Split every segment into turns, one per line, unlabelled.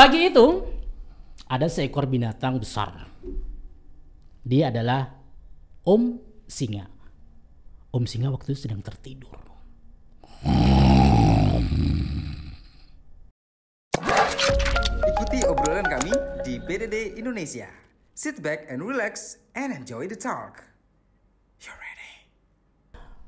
Pagi itu ada seekor binatang besar. Dia adalah Om Singa. Om Singa waktu itu sedang tertidur.
Ikuti obrolan kami di BDD Indonesia. Sit back and relax and enjoy the talk. You ready?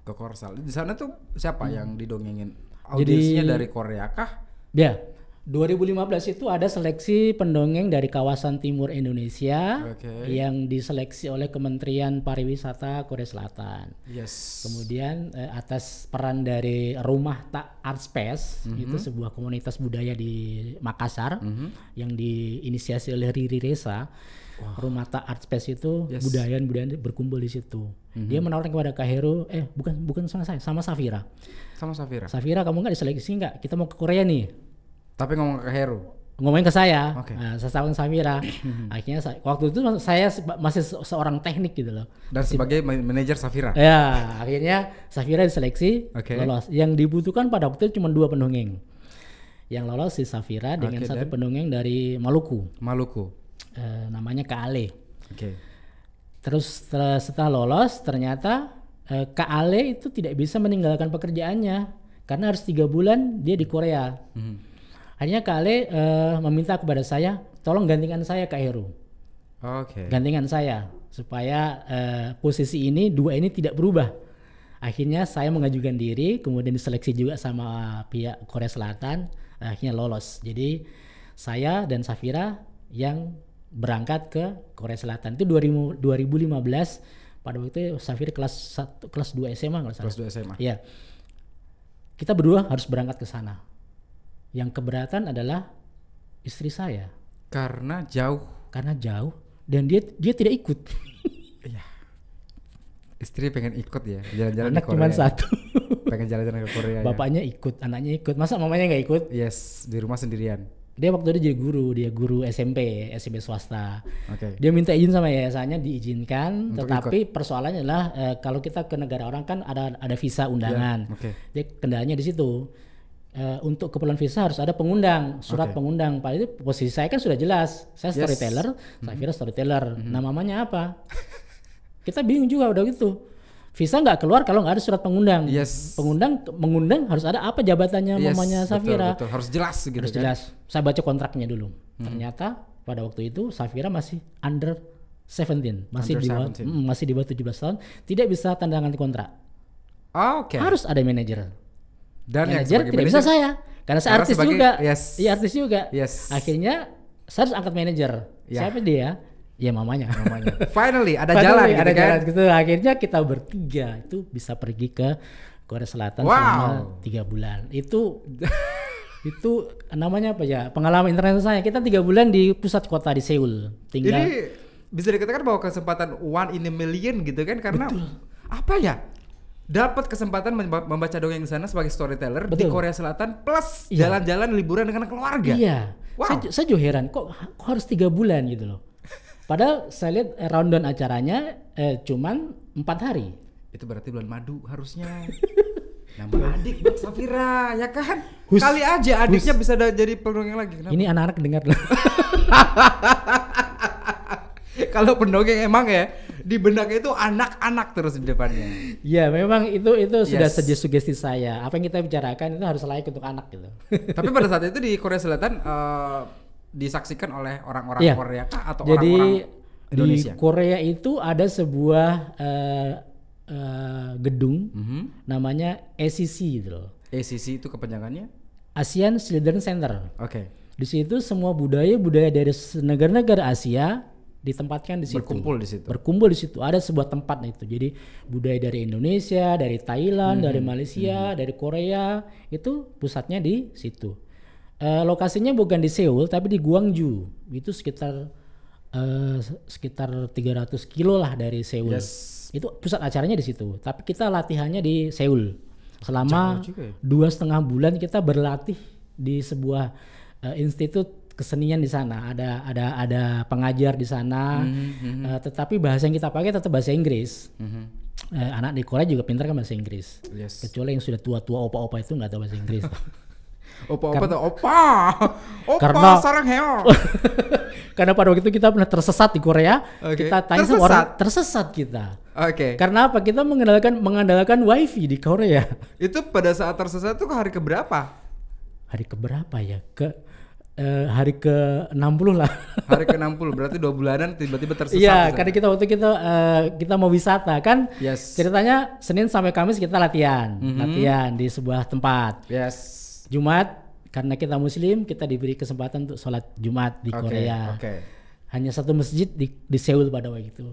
ke Korsel. Di sana tuh siapa yang didongengin?
Hmm. Jadi-
Audiensnya dari Korea kah?
Ya, 2015 itu ada seleksi pendongeng dari kawasan timur Indonesia
Oke.
yang diseleksi oleh Kementerian Pariwisata Korea Selatan.
Yes.
Kemudian eh, atas peran dari Rumah Tak Art Space
Mhm.
itu sebuah komunitas budaya di Makassar yang diinisiasi oleh Riri Reza. Rumah Tak Art Space itu
Yes.
budayaan-budayaan berkumpul di situ. Dia menawarkan kepada Kak Heru, eh bukan bukan sama saya, sama Safira.
Sama Safira.
Safira kamu nggak diseleksi nggak? Kita mau ke Korea nih.
Tapi ngomong ke Heru.
Ngomongin ke saya,
Oke.
nah, saya tahu Safira. Akhirnya saya- waktu itu saya masih se- seorang teknik gitu loh.
Dan sebagai ma- manajer Safira.
Ya, akhirnya Safira diseleksi,
Oke.
lolos. Yang dibutuhkan pada waktu itu cuma dua pendongeng. Yang lolos si Safira dengan
Oke,
satu pendongeng dari Maluku,
Maluku.
Eh, namanya Kak Ale.
Oke.
Terus setelah, lolos, ternyata eh, Kak Ale itu tidak bisa meninggalkan pekerjaannya karena harus tiga bulan dia di Korea.
Mhm.
Akhirnya Kak Ale eh, meminta kepada saya, tolong gantikan saya Kak Heru.
Oke.
gantikan saya supaya eh, posisi ini dua ini tidak berubah. Akhirnya saya mengajukan diri, kemudian diseleksi juga sama pihak Korea Selatan, akhirnya lolos. Jadi saya dan Safira yang berangkat ke Korea Selatan itu 2000 2015 pada waktu itu Safira kelas 1 kelas 2 SMA nggak salah.
Kelas 2 SMA.
Iya. Kita berdua harus berangkat ke sana. Yang keberatan adalah istri saya
Karena jauh.
karena jauh dan dia dia tidak ikut.
Iya. Istri pengen ikut ya, jalan-jalan
Anak
ke Korea.
cuma satu.
Pengen jalan-jalan ke Korea. ya.
Bapaknya ikut, anaknya ikut. Masa mamanya nggak ikut?
Yes, di rumah sendirian.
Dia waktu itu jadi guru, dia guru SMP, SMP swasta.
Oke.
Dia minta izin sama yayasannya diizinkan,
Untuk
tetapi persoalannya adalah eh, kalau kita ke negara orang kan ada ada visa undangan.
Ya, oke.
Dia kendalanya di situ. Eh, untuk keperluan visa harus ada pengundang, surat
Oke.
pengundang. Pak itu posisi saya kan sudah jelas. Saya
Yes. Mhm.
storyteller, saya kira storyteller. Mamanya apa? kita bingung juga udah gitu. Visa nggak keluar kalau nggak ada surat pengundang.
Yes.
Pengundang mengundang harus ada apa jabatannya
Yes,
mamanya
betul,
Safira.
betul. Harus jelas gitu
Harus
kan.
jelas. Saya baca kontraknya dulu. Ternyata pada waktu itu Safira masih under 17, masih
Under
di bawah
17.
mm, masih di bawah 17 tahun, tidak bisa tanda tangan kontrak.
Oke.
Harus ada manajer.
Dan
Manajer tidak bisa
manajer-
saya karena saya
Karena
artis
sebagai-
juga.
yes.
Iya artis juga.
Yes.
Akhirnya saya harus angkat manajer.
Ya.
Siapa dia? Ya mamanya.
namanya. Finally ada
Padahal
jalan
ada
gitu kan.
jalan gitu. Akhirnya kita bertiga itu bisa pergi ke Korea Selatan
Wow.
selama tiga bulan. Itu itu namanya apa ya? Pengalaman internet saya. Kita tiga bulan di pusat kota di Seoul. Tinggal
Ini bisa dikatakan bahwa kesempatan one in a million gitu kan karena apa ya? Dapat kesempatan memba- membaca dongeng di sana sebagai storyteller di
Betul.
Korea Selatan plus
Iya.
jalan-jalan liburan dengan keluarga.
Iya.
Wow.
Saya, saya juga heran kok, kok harus tiga bulan gitu loh. Padahal saya lihat eh, rundown acaranya eh, cuman empat hari.
Itu berarti bulan madu harusnya. Nambah adik buat Safira ya kan?
Hus.
Kali aja adiknya bisa da- jadi pendongeng lagi. Kenapa?
Ini anak-anak dengar loh.
Kalau pendongeng emang ya di benaknya itu anak-anak terus di depannya.
Iya, memang itu itu sudah
Yes.
saja sugesti saya. Apa yang kita bicarakan itu harus layak untuk anak gitu.
Tapi pada saat itu di Korea Selatan eh, disaksikan oleh orang-orang
Iya.
Korea kah atau
Jadi
orang-orang
di
Indonesia?
Korea itu ada sebuah eh, eh, gedung
Mhm.
namanya ACC gitu loh.
ACC itu kepanjangannya?
ASEAN Children Center.
Oke.
Di situ semua budaya-budaya dari negara-negara Asia ditempatkan di situ.
Berkumpul di situ.
Berkumpul di situ. Ada sebuah tempat itu. Jadi budaya dari Indonesia, dari Thailand,
Hmm,
dari Malaysia, dari Korea itu pusatnya di situ. Eh, lokasinya bukan di Seoul tapi di Gwangju. Itu sekitar eh, sekitar 300 kilo lah dari Seoul.
Yes.
Itu pusat acaranya di situ. Tapi kita latihannya di Seoul. Selama
ya?
dua setengah bulan kita berlatih di sebuah eh, institut kesenian di sana. Ada ada ada pengajar di sana.
Hmm,
Eh, tetapi bahasa yang kita pakai tetap bahasa Inggris.
Mhm.
Eh, anak di Korea juga pintar kan bahasa Inggris.
Yes.
Kecuali yang sudah tua-tua opa-opa itu nggak tahu bahasa Inggris.
Opa-opa tuh opa. Opa
Karena-
sarang heo.
Karena pada waktu itu kita pernah tersesat di Korea,
Oke.
kita tanya
Tersesat?
orang tersesat kita.
Oke.
Karena apa? Kita mengandalkan mengandalkan wifi di Korea.
Itu pada saat tersesat tuh hari keberapa?
Hari keberapa ya? Ke eh, hari ke 60 lah.
Hari ke-60 berarti dua bulanan tiba-tiba tersesat.
Iya, karena kita waktu kita eh, kita mau wisata kan.
Yes.
Ceritanya Senin sampai Kamis kita latihan,
Mhm.
latihan di sebuah tempat.
Yes.
Jumat karena kita Muslim kita diberi kesempatan untuk sholat Jumat di
Oke,
Korea.
Oke.
Hanya satu masjid di, di Seoul pada waktu itu.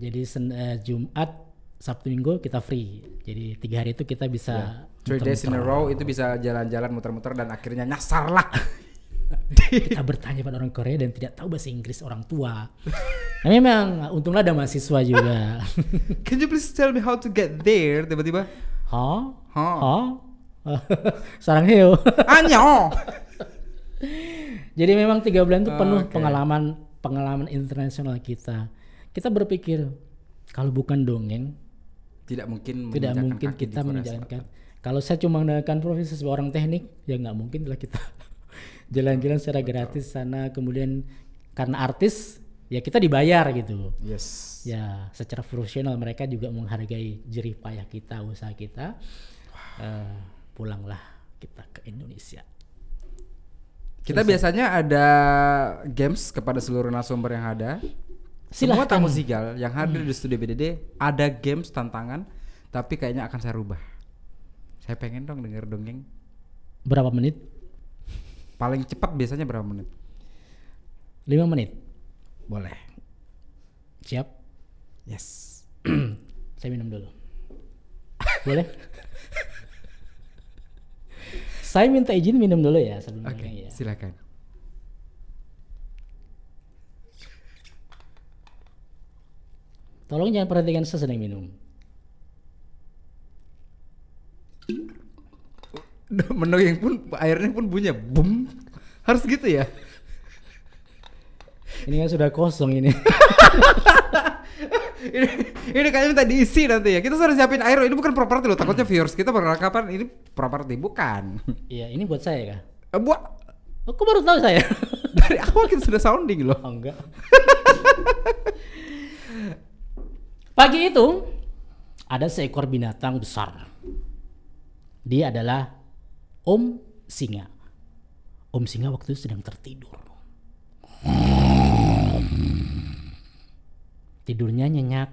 Jadi sen- eh, Jumat, Sabtu Minggu kita free. Jadi tiga hari itu kita bisa
Three days in a row itu bisa jalan-jalan muter-muter dan akhirnya nyasar lah.
kita bertanya pada orang Korea dan tidak tahu bahasa Inggris orang tua. Nah, memang untunglah ada mahasiswa juga.
Can you please tell me how to get there? Tiba-tiba.
Hah?
Hah?
Hah? Sarang heo.
Anyo.
Jadi memang tiga bulan itu penuh
Oke.
pengalaman pengalaman internasional kita. Kita berpikir kalau bukan dongeng
Tidak mungkin
tidak mungkin kita menjalankan. Kalau saya cuma menggunakan profesi sebagai orang teknik, ya nggak mungkin lah kita jalan-jalan secara gratis sana. Kemudian karena artis, ya kita dibayar gitu.
Yes.
Ya secara profesional mereka juga menghargai jerih payah kita, usaha kita. Eh, pulanglah kita ke Indonesia.
Kita biasanya ada games kepada seluruh narasumber yang ada. Semua
Silahkan. Hmm.
tamu sigal yang hadir di studio BDD ada games tantangan, tapi kayaknya akan saya rubah. Saya pengen dong denger dongeng.
Berapa menit?
Paling cepat biasanya berapa menit?
5 menit.
Boleh.
Siap?
Yes.
Saya minum dulu. Boleh? Saya minta izin minum dulu ya sebelum
Oke,
dongeng ya.
silakan.
Tolong jangan perhatikan saya sedang minum.
Mendongeng pun airnya pun bunyi bum. Harus gitu ya.
Ini kan sudah kosong ini.
ini, ini kayaknya minta diisi nanti ya. Kita sudah siapin air. Ini bukan properti loh. Takutnya viewers kita beranggapan ini properti bukan.
Iya, ini buat saya kah?
Eh, Buat
Aku baru tahu saya.
dari awal kita sudah sounding loh.
Oh, enggak. Pagi itu ada seekor binatang besar. Dia adalah Om Singa. Om Singa waktu itu sedang tertidur. Tidurnya nyenyak.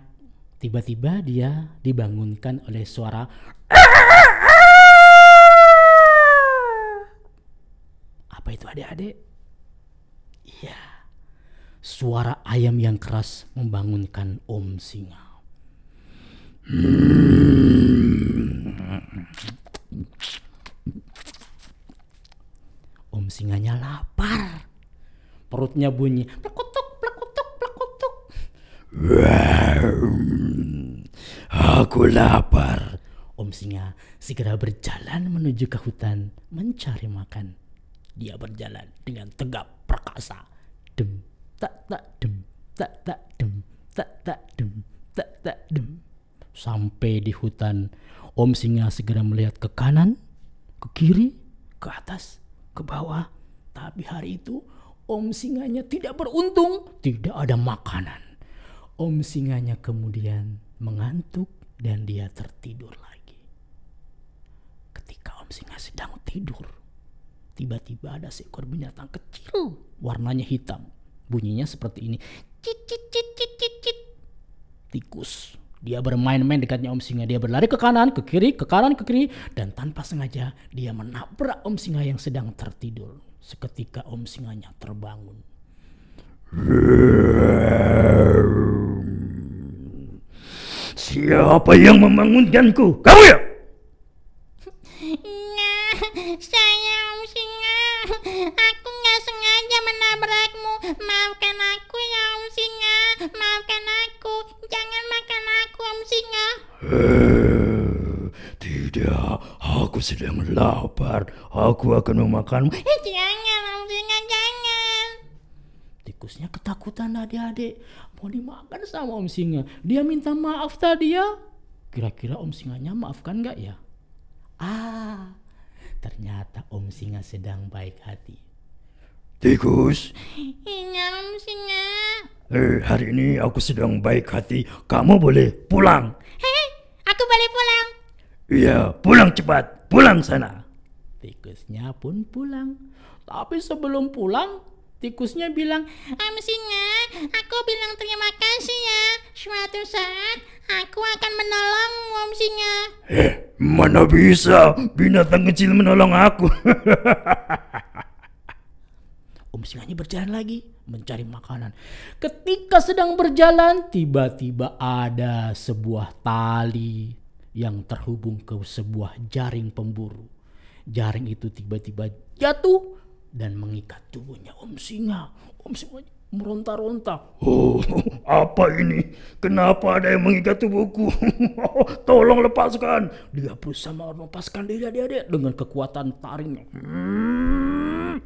Tiba-tiba dia dibangunkan oleh suara Apa itu adik-adik? Iya. Suara ayam yang keras membangunkan Om Singa. Om Singanya lapar. Perutnya bunyi plekutuk, plekutuk, plekutuk. Aku lapar. Om Singa segera berjalan menuju ke hutan mencari makan. Dia berjalan dengan tegap perkasa. Dem, tak tak dem, tak tak dem, tak tak dem, tak tak dem. Sampai di hutan, Om Singa segera melihat ke kanan, ke kiri, ke atas, ke bawah. Tapi hari itu Om Singanya tidak beruntung, tidak ada makanan. Om Singanya kemudian mengantuk dan dia tertidur lagi. Ketika Om Singa sedang tidur, tiba-tiba ada seekor binatang kecil, warnanya hitam. Bunyinya seperti ini. Cit, cit, cit, cit, cit, cit. Tikus. Dia bermain-main dekatnya Om Singa. Dia berlari ke kanan, ke kiri, ke kanan, ke kiri. Dan tanpa sengaja dia menabrak Om Singa yang sedang tertidur. Seketika Om Singanya terbangun.
Siapa yang membangunkanku? Kamu ya?
Nah, saya Om Singa. Aku nggak sengaja menabrakmu. Maafkan aku ya Om Singa. Maafkan. Jangan makan aku Om Singa.
Eh, tidak, aku sedang lapar. Aku akan memakanmu.
Eh, jangan Om Singa, jangan.
Tikusnya ketakutan adik-adik. Mau dimakan sama Om Singa. Dia minta maaf tadi ya. Kira-kira Om Singanya maafkan nggak ya? Ah, ternyata Om Singa sedang baik hati.
Tikus,
Iya, Om Singa.
Eh, hari ini aku sedang baik hati. Kamu boleh pulang.
Hei, aku boleh pulang.
Iya, pulang cepat. Pulang sana.
Tikusnya pun pulang. Tapi sebelum pulang, tikusnya bilang,
Om Singa, aku bilang terima kasih ya. Suatu saat, aku akan menolongmu, Om Singa.
Eh, mana bisa binatang kecil menolong aku.
Om berjalan lagi mencari makanan. Ketika sedang berjalan, tiba-tiba ada sebuah tali yang terhubung ke sebuah jaring pemburu. Jaring itu tiba-tiba jatuh dan mengikat tubuhnya Om Singa. Om Singa meronta-ronta.
Oh, apa ini? Kenapa ada yang mengikat tubuhku? Tolong lepaskan.
Dia berusaha melepaskan diri adik-adik dengan kekuatan taringnya. Hmm.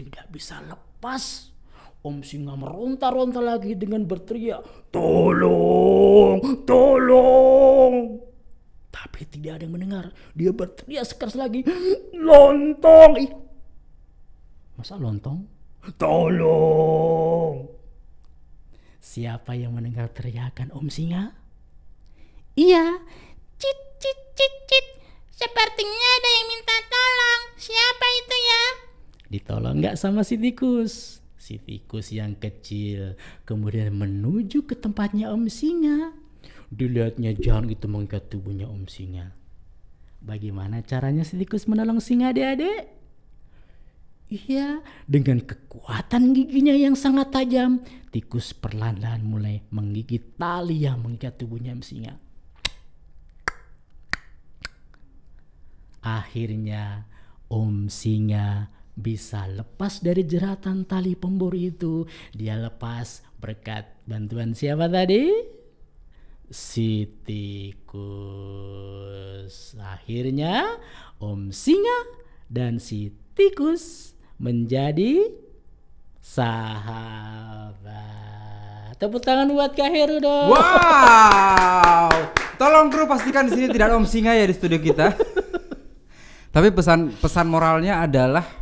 Tidak bisa lepas. Om Singa meronta-ronta lagi dengan berteriak.
Tolong, tolong.
Tapi tidak ada yang mendengar. Dia berteriak sekeras lagi.
Lontong, ih,
Masa lontong?
tolong.
Siapa yang mendengar teriakan Om Singa? Iya,
Cit, cit, cit, cit. Sepertinya ada yang minta tolong. Siapa?
Ditolong nggak sama si tikus? Si tikus yang kecil kemudian menuju ke tempatnya Om Singa. Dilihatnya jalan itu mengikat tubuhnya Om Singa. Bagaimana caranya si tikus menolong singa adik-adik? Iya, dengan kekuatan giginya yang sangat tajam, tikus perlahan-lahan mulai menggigit tali yang mengikat tubuhnya Om Singa. Akhirnya Om Singa bisa lepas dari jeratan tali pemburu itu. Dia lepas berkat bantuan siapa tadi? Si tikus. Akhirnya Om Singa dan si tikus menjadi sahabat. Tepuk tangan buat Kak Heru dong.
Wow. Tolong kru pastikan di sini tidak ada Om Singa ya di studio kita. Tapi pesan pesan moralnya adalah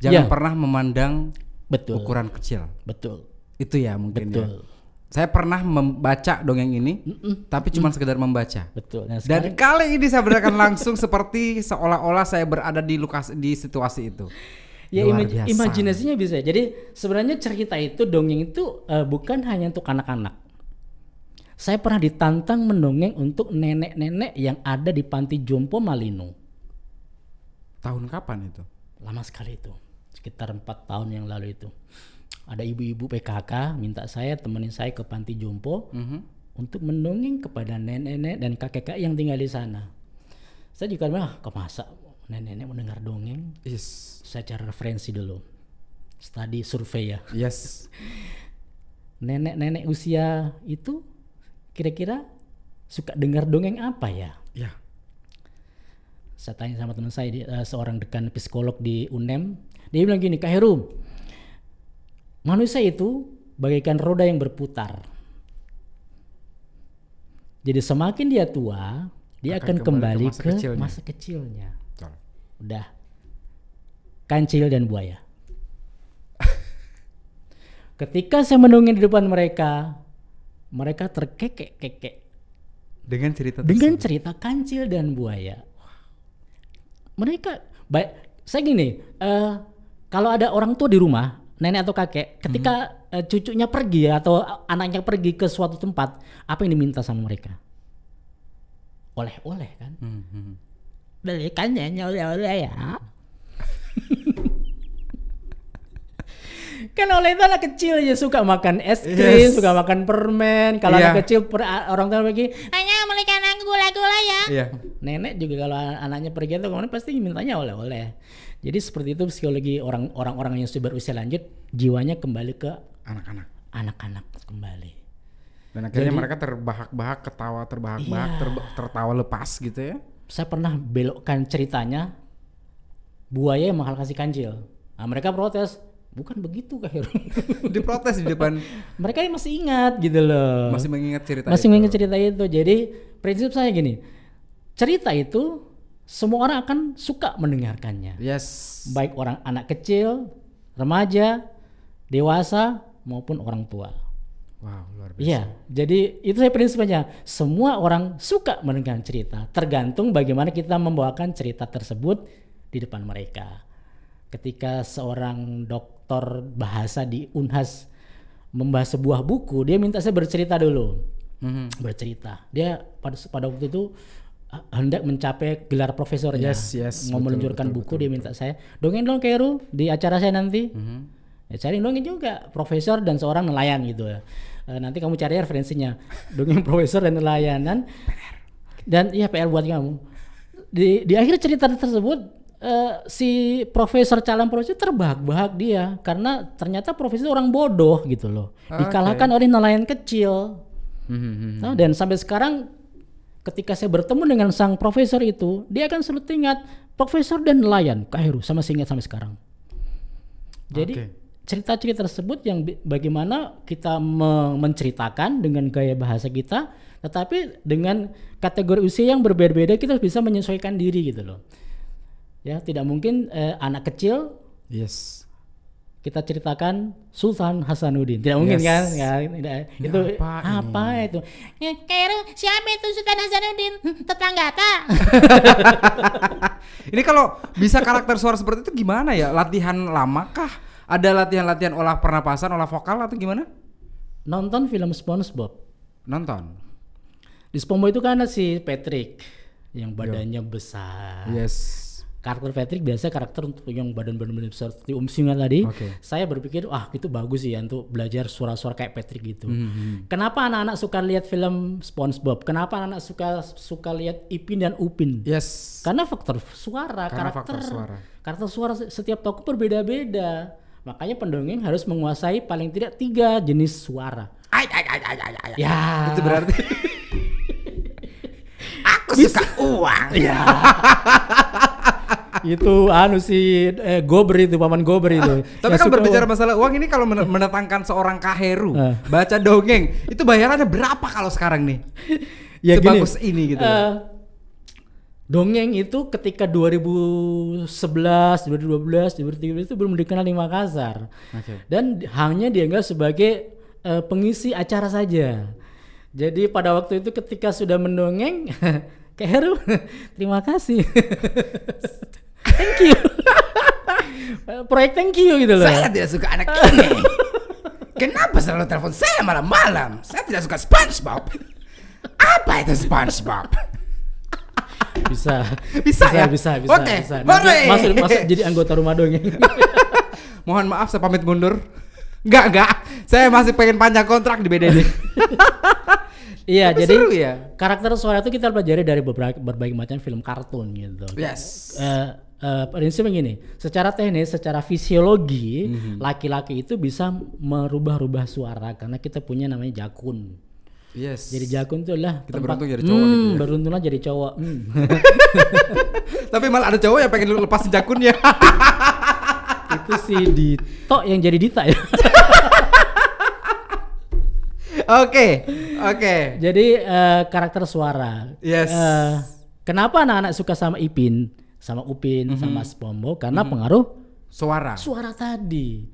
jangan
Ya.
pernah memandang
Betul.
ukuran kecil.
Betul.
Itu ya mungkin ya.
Betul.
Saya pernah membaca dongeng ini, tapi cuma sekedar membaca.
Betul. Nah,
Dan kali ini saya berikan langsung seperti seolah-olah saya berada di lukas di situasi itu.
Ya
Luar
imaj-
biasa.
imajinasinya bisa. Jadi sebenarnya cerita itu dongeng itu eh, bukan hanya untuk anak-anak. Saya pernah ditantang mendongeng untuk nenek-nenek yang ada di panti jompo Malino.
Tahun kapan itu?
Lama sekali itu. Sekitar empat tahun yang lalu itu. Ada ibu-ibu PKK minta saya temenin saya ke panti jompo
Mhm.
untuk mendongeng kepada nenek-nenek dan kakek-kakek yang tinggal di sana. Saya juga bilang, ah, kemasa nenek-nenek mendengar dongeng?
Yes.
Saya cari referensi dulu. Study survei ya.
Yes.
nenek-nenek usia itu kira-kira suka dengar dongeng apa ya?
Ya.
Saya tanya sama teman saya, dia, eh, seorang dekan psikolog di UNEM, dia bilang gini, Kak Herum, manusia itu bagaikan roda yang berputar. Jadi semakin dia tua, dia
Akan
akan,
kembali ke
kembali
masa
ke
kecilnya.
masa kecilnya.
Betul.
Udah. Kancil dan buaya. Ketika saya mendongeng di depan mereka, mereka terkekek-kekek
Dengan cerita
dengan
tersebut.
cerita kancil dan buaya. Mereka baik saya gini, eh, kalau ada orang tua di rumah, nenek atau kakek, ketika eh, cucunya pergi atau anaknya pergi ke suatu tempat, apa yang diminta sama mereka? Oleh-oleh kan?
Hmm, hmm.
Belikan ya oleh-oleh ya. kan oleh itu anak kecil ya suka makan es krim,
Yes.
suka makan permen. Kalau
Iya.
anak kecil per- orang tua pergi,
Hanya belikan aku gula-gula ya.
Iya.
nenek juga kalau an- anaknya pergi atau ke mana pasti mintanya oleh-oleh. Jadi seperti itu psikologi orang orang-orang yang sudah berusia lanjut jiwanya kembali ke
Anak-anak.
anak-anak kembali.
Dan akhirnya
Jadi-
mereka terbahak-bahak, ketawa terbahak-bahak,
Iya.
terba- tertawa lepas gitu ya.
Saya pernah belokkan ceritanya buaya yang mahal kasih kancil. Nah, mereka protes, bukan begitu Kak Heru.
Diprotes di depan
mereka masih ingat gitu loh.
masih mengingat cerita
masih
itu.
mengingat cerita itu. Jadi prinsip saya gini, cerita itu semua orang akan suka mendengarkannya.
Yes.
Baik orang anak kecil, remaja, dewasa maupun orang tua.
Wow, luar biasa.
Iya, jadi itu saya prinsipnya. Semua orang suka mendengar cerita, tergantung bagaimana kita membawakan cerita tersebut di depan mereka. Ketika seorang dokter bahasa di Unhas membahas sebuah buku, dia minta saya bercerita dulu.
Mhm.
Bercerita. Dia pada pada waktu itu hendak mencapai gelar profesornya.
Yes, yes,
Mau
betul,
meluncurkan
betul,
buku, dia minta saya dongeng dong Keru di acara saya nanti.
Mhm.
Ya, cari dongeng juga profesor dan seorang nelayan gitu ya. Eh, nanti kamu cari referensinya dongeng profesor dan nelayanan dan iya PR buat kamu. Di di akhir cerita tersebut eh, si profesor calon profesor terbahak-bahak dia karena ternyata profesor orang bodoh gitu loh. Dikalahkan oleh nelayan kecil.
Mhm.
Nah, dan sampai sekarang ketika saya bertemu dengan sang profesor itu, dia akan selalu ingat profesor dan nelayan Kak Heru sama saya ingat sampai sekarang. Jadi cerita-cerita tersebut yang bagaimana kita me- menceritakan dengan gaya bahasa kita, tetapi dengan kategori usia yang berbeda-beda kita bisa menyesuaikan diri gitu loh. Ya, tidak mungkin eh, anak kecil
Yes.
Kita ceritakan Sultan Hasanuddin. Tidak mungkin
Yes.
kan? Ya, tidak. itu
apa ini?
apa itu?
Eh, Keru, siapa itu Sultan Hasanuddin? Hmm, Tetangga tak?
Ini kalau bisa karakter suara seperti itu gimana ya? Latihan lama kah? Ada latihan-latihan olah pernapasan, olah vokal atau gimana?
Nonton film SpongeBob.
Nonton.
Di SpongeBob itu kan ada si Patrick yang badannya besar.
Yes.
Karakter Patrick biasa karakter untuk yang badan-badan besar seperti Om Singa tadi.
Oke.
Saya berpikir, wah itu bagus sih ya untuk belajar suara-suara kayak Patrick gitu.
Hmm,
Kenapa anak-anak suka lihat film SpongeBob? Kenapa anak-anak suka suka lihat Ipin dan Upin?
Yes.
Karena faktor suara,
Karena
karakter
faktor suara.
karakter suara se- setiap tokoh berbeda-beda. Makanya pendongeng harus menguasai paling tidak tiga jenis suara.
Ay, ay, ay, ay, ay, ay.
Ya.
Itu berarti
Aku suka uang.
Ya. itu anu si eh, Gober itu paman Gober itu.
Tapi
Yang
kan berbicara
uang.
masalah uang ini kalau men- mendatangkan seorang kaheru
Eh.
baca dongeng itu bayarannya berapa kalau sekarang nih?
ya gini,
Sebagus ini gitu.
eh, dongeng itu ketika 2011, 2012, 2013 itu belum dikenal di Makassar.
Oke.
Dan hanya dianggap sebagai eh, pengisi acara saja. Jadi pada waktu itu ketika sudah mendongeng, Kak Heru, terima kasih. Thank you. Proyek thank you gitu loh.
Saya tidak suka anak ini. Kenapa selalu telepon saya malam-malam? Saya tidak suka SpongeBob. Apa itu SpongeBob?
bisa
Bisa ya?
bisa bisa
Oke,
bisa
boleh.
masuk masuk jadi anggota rumah dongeng
Mohon maaf saya pamit mundur. Enggak, enggak. Saya masih pengen panjang kontrak di BDD.
iya
Tapi
jadi
seru ya?
karakter suara itu kita pelajari dari berbagai, berbagai macam film kartun gitu
yes.
Eh, eh, prinsipnya gini secara teknis secara fisiologi
Mhm.
laki-laki itu bisa merubah-rubah suara karena kita punya namanya jakun
Yes.
jadi jakun itu adalah
Kita beruntung jadi cowok
Hmm,
gitu ya.
beruntunglah jadi cowok Hmm.
Tapi malah ada cowok yang pengen lu lepasin jakunnya.
itu si Dito yang jadi Dita ya
Oke. Oke.
Jadi eh, karakter suara.
Yes.
Eh, kenapa anak-anak suka sama Ipin, sama Upin,
Mhm.
sama SpongeBob? Karena pengaruh
Suara.
suara tadi.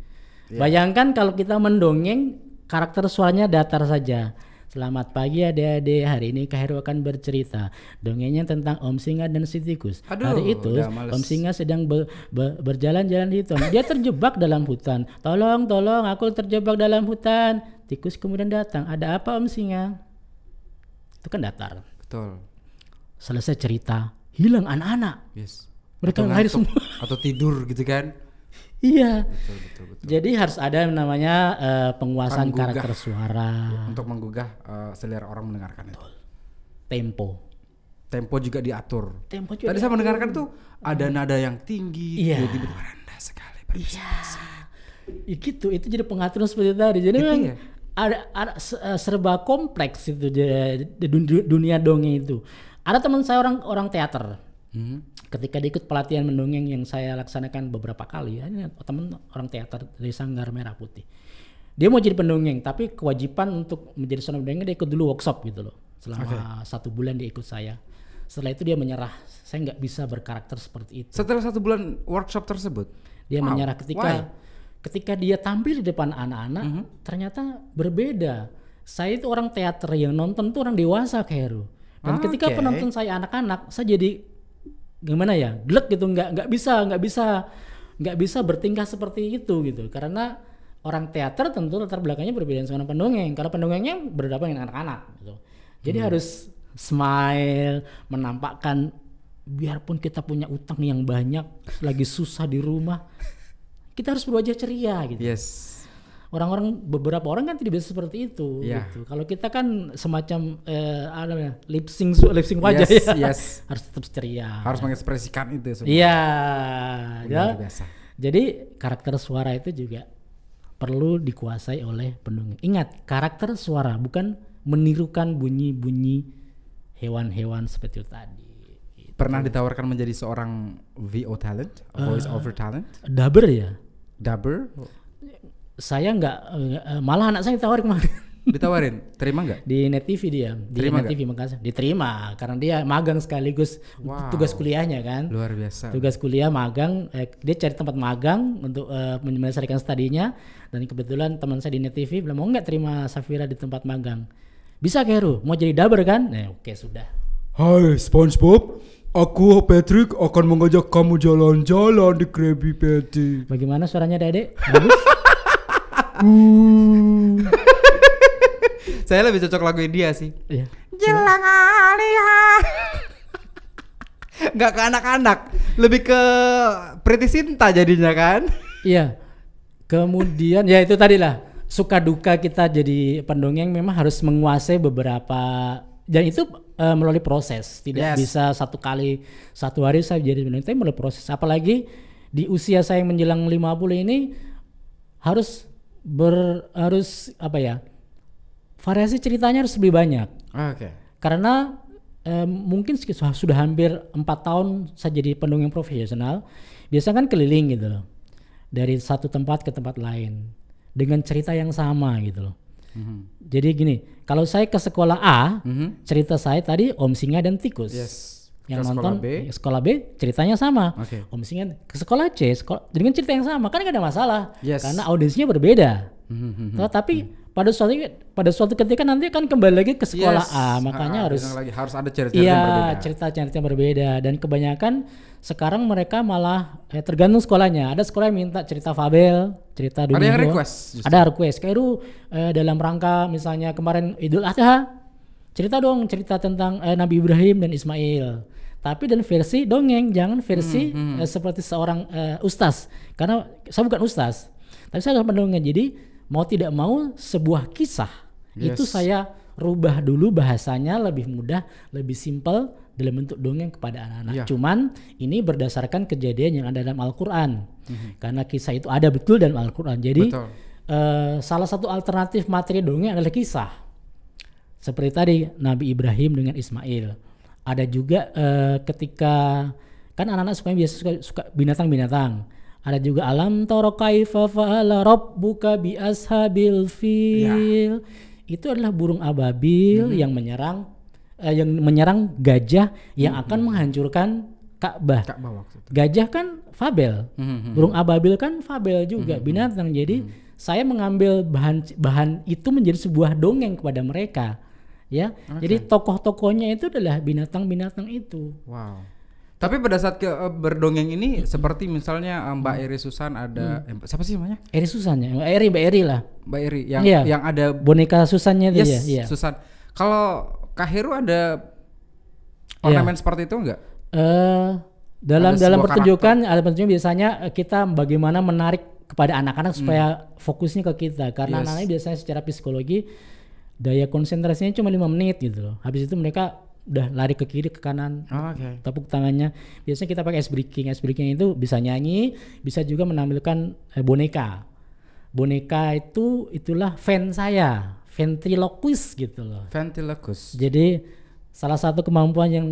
Iya.
Bayangkan kalau kita mendongeng karakter suaranya datar saja. Selamat pagi adik-adik, hari ini Kak Heru akan bercerita Dongengnya tentang Om Singa dan si tikus
Aduh,
Hari itu. Om Singa sedang be- be- berjalan-jalan di hutan Dia terjebak dalam hutan Tolong, tolong, aku terjebak dalam hutan Tikus kemudian datang, ada apa Om Singa? Itu kan datar
Betul.
Selesai cerita, hilang anak-anak
Yes.
Mereka
Atau ngantuk,
semua
Atau tidur gitu kan.
Iya
Betul, betul, betul.
Jadi harus ada yang namanya eh, penguasaan
Penggugah.
karakter suara,
Untuk menggugah eh, selera orang mendengarkan itu.
tempo.
Tempo juga diatur.
Tempo juga
Tadi saya mendengarkan tuh ada nada yang tinggi,
Iya.
tiba-tiba rendah sekali. berbisa-bisa.
Ya gitu, itu jadi pengaturan seperti tadi. Jadi
Gitu
memang
ya?
ada, ada eh, serba kompleks itu di, di dun- dunia dongeng itu. Ada teman saya orang orang teater.
Hmm.
Ketika dia ikut pelatihan mendongeng yang saya laksanakan beberapa kali, ya, ini teman orang teater dari Sanggar Merah Putih. Dia mau jadi pendongeng, tapi kewajiban untuk menjadi seorang pendongeng dia ikut dulu workshop gitu loh. Selama satu bulan dia ikut saya. setelah itu dia menyerah saya nggak bisa berkarakter seperti itu
Setelah satu bulan workshop tersebut,
dia
Wow,
menyerah
why?
ketika ketika dia tampil di depan anak-anak ternyata berbeda saya itu orang teater yang nonton tuh orang dewasa Heru dan ketika
Oke.
penonton saya anak-anak saya jadi gimana ya glek gitu nggak nggak bisa nggak bisa nggak bisa bertingkah seperti itu gitu. Karena orang teater tentu latar belakangnya berbeda dengan pendongeng. Kalau pendongengnya berhadapan dengan anak-anak gitu. Jadi harus smile menampakkan biarpun kita punya utang yang banyak lagi susah di rumah kita harus berwajah ceria gitu.
Yes.
Orang-orang beberapa orang kan tidak bisa seperti itu
Iya.
gitu. Kalau kita kan semacam eh apa namanya? lip sync lip sync wajah
Yes,
ya.
yes.
harus tetap ceria.
Harus mengekspresikan itu semua.
Iya. ya.
Biasa.
Jadi karakter suara itu juga perlu dikuasai oleh pendongeng. Ingat, karakter suara bukan menirukan bunyi-bunyi hewan-hewan seperti itu tadi.
Pernah ditawarkan menjadi seorang VO talent, voice
Ah.
over talent,
Daber ya.
dubber,
Saya nggak eh, malah anak saya ditawar kemarin.
ditawarin, terima nggak?
di Net TV dia di
Terima
Net? TV Makassar diterima karena dia magang sekaligus
Wow.
tugas kuliahnya kan
Luar biasa.
tugas kuliah magang eh, dia cari tempat magang untuk eh, menyelesaikan studinya dan kebetulan teman saya di Net TV bilang mau nggak terima Safira di tempat magang bisa Keru mau jadi dubber kan eh, oke sudah
Hai SpongeBob, aku Patrick akan mengajak kamu jalan-jalan di Krabby Patty.
bagaimana suaranya Dede bagus
Saya lebih cocok lagu India sih.
Iya.
Jelang Alia. Nggak ke anak-anak, lebih ke Pretty Sinta jadinya kan?
Iya. Kemudian ya itu tadi lah suka duka kita jadi pendongeng memang harus menguasai beberapa dan itu eh, melalui proses tidak
Yes.
bisa satu kali satu hari saya jadi pendongeng tapi melalui proses apalagi di usia saya yang menjelang 50 ini harus ber harus apa ya variasi ceritanya harus lebih banyak.
Oke.
karena eh, mungkin sudah- hampir empat tahun saya jadi pendongeng profesional biasanya kan keliling gitu loh. Dari satu tempat ke tempat lain dengan cerita yang sama gitu loh. Jadi gini kalau saya ke sekolah A cerita saya tadi Om Singa dan Tikus.
Yes.
Yang
Ke
nonton
sekolah B.
ya, sekolah B ceritanya sama
Oke.
Om Singa ke sekolah C sekolah dengan cerita yang sama kan gak ada masalah
Yes.
karena audiensnya berbeda tapi pada suatu pada suatu ketika nanti kan kembali lagi ke sekolah
Yes.
A makanya
Ah,
harus
lagi harus ada cerita yang
Iya,
berbeda.
cerita-cerita yang berbeda dan kebanyakan sekarang mereka malah eh, tergantung sekolahnya. Ada sekolah yang minta cerita fabel, cerita dunia.
yang
luar.
request justru.
Ada request. Kayak Ru, eh, dalam rangka misalnya kemarin Idul Adha, cerita dong cerita tentang eh, Nabi Ibrahim dan Ismail. Tapi dan versi dongeng, jangan versi
Hmm,
eh, seperti seorang eh, ustaz. Karena saya bukan ustaz, tapi saya adalah pendongeng. Jadi mau tidak mau sebuah kisah itu
Yes.
saya rubah dulu bahasanya lebih mudah, lebih simpel dalam bentuk dongeng kepada anak-anak.
Iya.
Cuman ini berdasarkan kejadian yang ada dalam Al-Qur'an. Karena kisah itu ada betul dalam Al-Qur'an. Jadi
Betul.
eh, salah satu alternatif materi dongeng adalah kisah. Seperti tadi Nabi Ibrahim dengan Ismail. Ada juga eh, ketika kan anak-anak suka biasa suka, suka binatang-binatang. Ada juga alam tara kaifa fa'ala rabbuka bi ashabil fil. Itu adalah burung ababil yang menyerang eh, yang menyerang gajah yang akan menghancurkan Ka'bah.
Itu.
Gajah kan fabel, burung ababil kan fabel juga binatang. Jadi saya mengambil bahan bahan itu menjadi sebuah dongeng kepada mereka, ya. Jadi tokoh-tokohnya itu adalah binatang-binatang itu.
Wow. Tapi pada saat ke eh, berdongeng ini seperti misalnya eh, Mbak Eri Susan ada
Hmm.
eh, siapa sih namanya?
Eri Susan ya, Mbak Eri, Mbak Eri lah.
Mbak Eri yang
Iya.
yang ada
Boneka Susannya itu
yes,
ya, iya.
Susan. Kalau Kak Heru ada
Iya.
ornamen seperti itu enggak?
Eh dalam
Ada
dalam pertunjukan, ada pertunjukan biasanya kita bagaimana menarik kepada anak-anak supaya fokusnya ke kita karena
Hmm. Yes.
anak-anak biasanya secara psikologi daya konsentrasinya cuma lima menit gitu loh. Habis itu mereka udah lari ke kiri ke kanan
Oh, Oke.
tepuk tangannya. Biasanya kita pakai ice breaking. Ice breaking itu bisa nyanyi, bisa juga menampilkan eh, boneka. Boneka itu itulah fan saya, ventriloquist gitu loh.
Ventriloquist.
Jadi salah satu kemampuan yang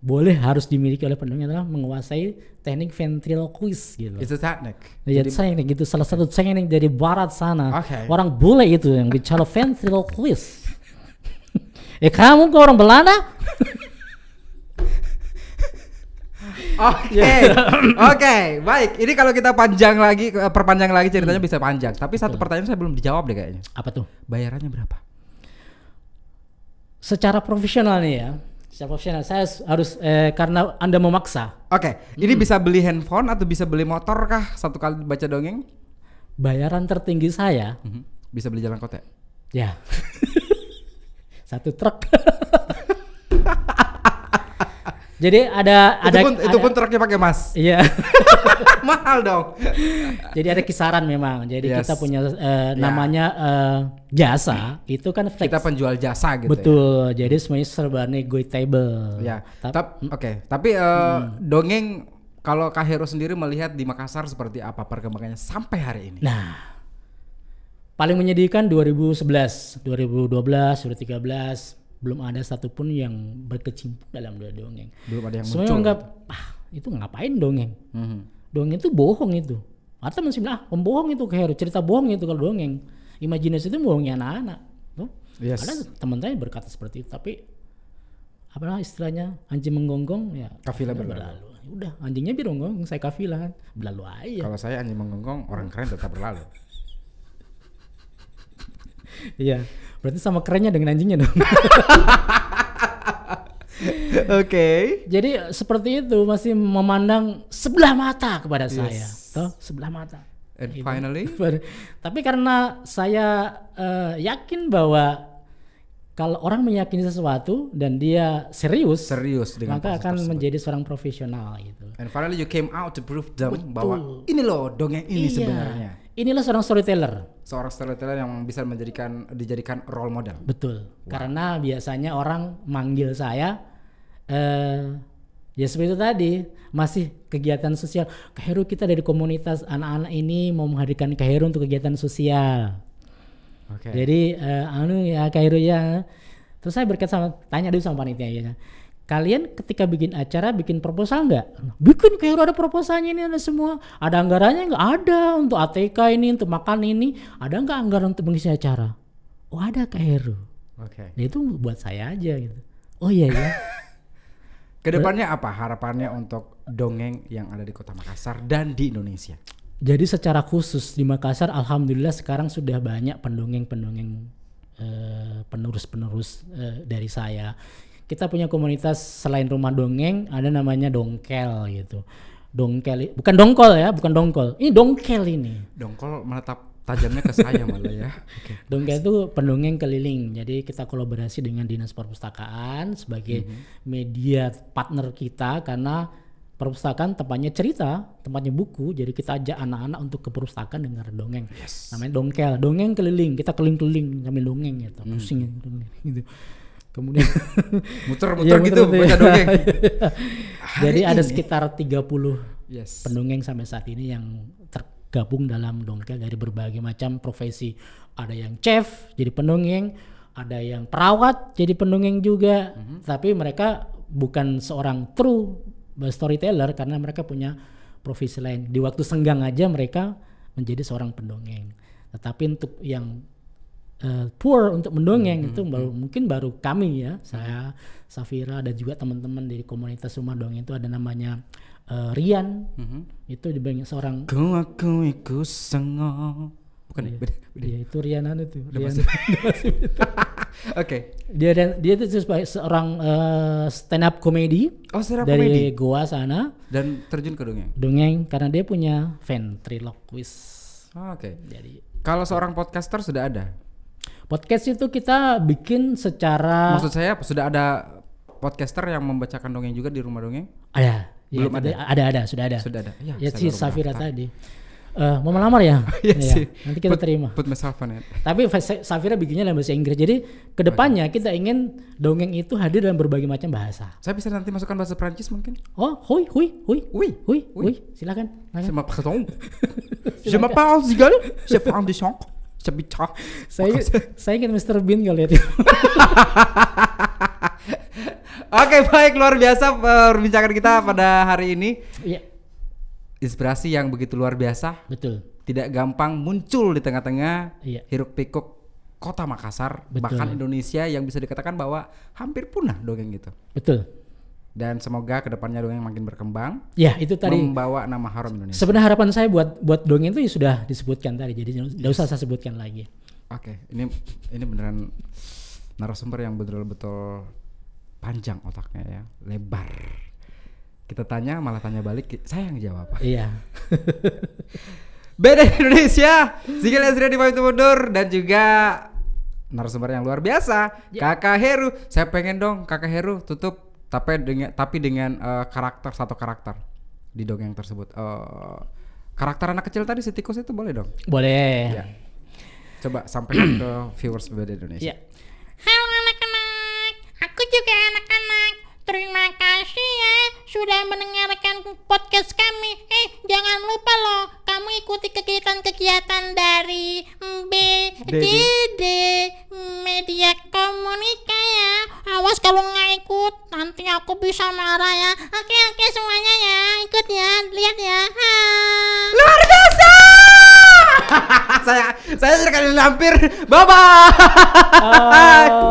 boleh harus dimiliki oleh pendongeng adalah menguasai teknik ventriloquist gitu.
It's a technique.
Ya, teknik itu salah satu teknik dari barat sana.
Oke.
Orang bule itu yang bicara ventriloquist. eh kamu ke orang Belanda?
Oke, oke, baik. Ini kalau kita panjang lagi, eh, perpanjang lagi ceritanya
Hmm.
bisa panjang. Tapi satu pertanyaan saya belum dijawab deh kayaknya.
Apa tuh?
Bayarannya berapa?
Secara profesional nih ya. Secara profesional saya harus eh, karena Anda memaksa.
Oke, ini
Hmm.
bisa beli handphone atau bisa beli motor kah satu kali baca dongeng?
Bayaran tertinggi saya
Mhm. Bisa beli jalan kota.
ya satu truk. Jadi ada ada
itu pun itu
ada-
pun truknya pakai emas.
Iya.
Mahal dong.
Jadi ada kisaran memang. Jadi
Yes.
kita punya
Ya.
namanya eh, jasa itu kan flex.
Kita penjual jasa gitu.
Betul. Jadi semuanya serba negotiable.
Ya.
Tap-
Tap, oke. Tapi eh, dongeng kalau Kak Hero sendiri melihat di Makassar seperti apa perkembangannya sampai hari ini?
Nah, paling menyedihkan 2011, 2012, 2013 belum ada satupun yang berkecimpung dalam dunia dongeng.
Belum ada yang
Semuanya
muncul.
anggap ah itu ngapain dongeng?
Mhm.
Dongeng itu bohong itu. Atau masih bilang ah pembohong itu Kero, cerita bohong itu kalau dongeng. Imajinasi itu bohongnya anak-anak. Tuh.
Yes.
Ada teman saya berkata seperti itu, tapi apa istilahnya anjing menggonggong ya
Kafilah
ya
berlalu.
Ya Udah anjingnya biar gonggong, saya kafilah kan. Berlalu aja.
Kalau saya anjing menggonggong, orang keren tetap berlalu.
Iya. Berarti sama kerennya dengan anjingnya dong.
Oke.
Jadi seperti itu masih memandang sebelah mata kepada saya, toh sebelah mata.
And
Gitu.
finally,
Tapi karena saya eh, yakin bahwa kalau orang meyakini sesuatu dan dia serius,
serius dengan
maka akan
tersebut.
menjadi seorang profesional gitu.
And finally you came out to prove them
Betul.
bahwa ini loh dongeng ini
Iya.
sebenarnya.
Inilah seorang storyteller.
Seorang storyteller yang bisa menjadikan dijadikan role model.
Betul. Karena biasanya orang manggil saya eh ya seperti itu tadi masih kegiatan sosial. Heru kita dari komunitas anak-anak ini mau menghadirkan Heru untuk kegiatan sosial.
Oke.
Jadi eh, anu ya Heru ya. Terus saya berkata sama tanya dulu sama panitia ya. Kalian ketika bikin acara bikin proposal nggak? Bikin Kak Heru ada proposalnya ini ada semua. Ada anggarannya nggak? Ada untuk ATK ini untuk makan ini. Ada nggak anggaran untuk mengisi acara? Oh ada Heru.
Oke.
Ya itu buat saya aja gitu. Oh iya ya.
Ke depannya apa harapannya untuk dongeng yang ada di Kota Makassar dan di Indonesia?
Jadi secara khusus di Makassar, alhamdulillah sekarang sudah banyak pendongeng-pendongeng eh, penerus-penerus eh, dari saya. Kita punya komunitas selain rumah dongeng, ada namanya dongkel gitu. Dongkel, bukan dongkol ya, bukan dongkol. Ini dongkel ini.
Dongkol menetap tajamnya ke saya malah ya. Oke.
Dongkel itu pendongeng keliling. Jadi kita kolaborasi dengan Dinas Perpustakaan sebagai media partner kita karena perpustakaan tempatnya cerita, tempatnya buku. Jadi kita ajak anak-anak untuk ke perpustakaan dengar dongeng. Namanya dongkel, dongeng keliling. Kita keliling-keliling sambil dongeng gitu. Pusing gitu. Kemudian
Muter-muter
Iya,
gitu
muter-muter.
baca dongeng.
Jadi ada
ini.
sekitar 30
Yes.
pendongeng sampai saat ini yang tergabung dalam dongkel dari berbagai macam profesi. Ada yang chef jadi pendongeng, ada yang perawat jadi pendongeng juga. Tapi mereka bukan seorang true storyteller karena mereka punya profesi lain. Di waktu senggang aja mereka menjadi seorang pendongeng. Tetapi untuk yang eh, tour untuk mendongeng itu baru mungkin baru kami ya saya Safira dan juga teman-teman dari komunitas rumah dongeng itu ada namanya eh, Rian itu dibanyak seorang
Ku aku ikut sengok. Bukan ya? Beda. beda.
dia itu Rian anu tuh Rian.
masih- Oke.
dia dia dia itu seorang eh, stand up comedy
Oh, stand up
dari
comedy.
Goa sana
Dan terjun ke dongeng.
dongeng karena dia punya ventriloquist
Oh, Oke.
jadi
Kalau seorang podcaster sudah ada.
podcast itu kita bikin secara
Maksud saya sudah ada podcaster yang membacakan dongeng juga di rumah dongeng?
ada
Belum
Ya, ada ada sudah ada
Sudah ada. Ya,
ya
saya
si Safira
mendaftar.
tadi Eh, mau melamar ya
Iya
Iya,
sih.
nanti kita
Put-
terima
Put myself on it.
tapi Safira bikinnya dalam bahasa Inggris jadi ke depannya kita ingin dongeng itu hadir dalam berbagai macam bahasa
Saya bisa nanti masukkan bahasa Prancis mungkin?
oh hui hui hui hui
Oui.
hui silakan
Je
silakan.
m'appelle Je m'appelle Zigal. Je fais un bicara.
saya saya ingin Mr Bean lihat itu
Oke baik. Luar biasa perbincangan kita pada hari ini.
Iya.
Inspirasi yang begitu luar biasa.
Betul.
Tidak gampang muncul di tengah-tengah
Iya.
hiruk pikuk kota Makassar
Betul.
bahkan Indonesia yang bisa dikatakan bahwa hampir punah dongeng gitu
betul
dan semoga ke depannya dongeng makin berkembang
Ya itu tadi.
membawa nama harum Indonesia.
Sebenarnya harapan saya buat buat dongeng itu ya sudah disebutkan tadi, jadi nggak usah saya sebutkan lagi.
Oke, ini ini beneran narasumber yang betul-betul panjang otaknya ya, lebar. Kita tanya malah tanya balik, saya yang jawab.
Iya.
Beda Indonesia, Zigil Ezra di Pamit Mundur dan juga narasumber yang luar biasa, Kakak Heru. Saya pengen dong Kakak Heru tutup tapi dengan tapi dengan eh, karakter satu karakter di dongeng tersebut. Eh, karakter anak kecil tadi si tikus itu boleh dong?
Boleh.
Ya. Coba sampaikan ke viewers Beda Indonesia.
Iya.
Halo anak-anak, aku juga anak-anak. Terima kasih ya sudah mendengarkan podcast kami. Eh, jangan lupa loh, kamu ikuti kegiatan-kegiatan dari BDD Media Komunika ya. Awas kalau nggak ikut, nanti aku bisa marah ya. Oke, oke semuanya ya, ikut ya, lihat ya. Ha.
Luar biasa! saya saya sekali hampir. Bye bye.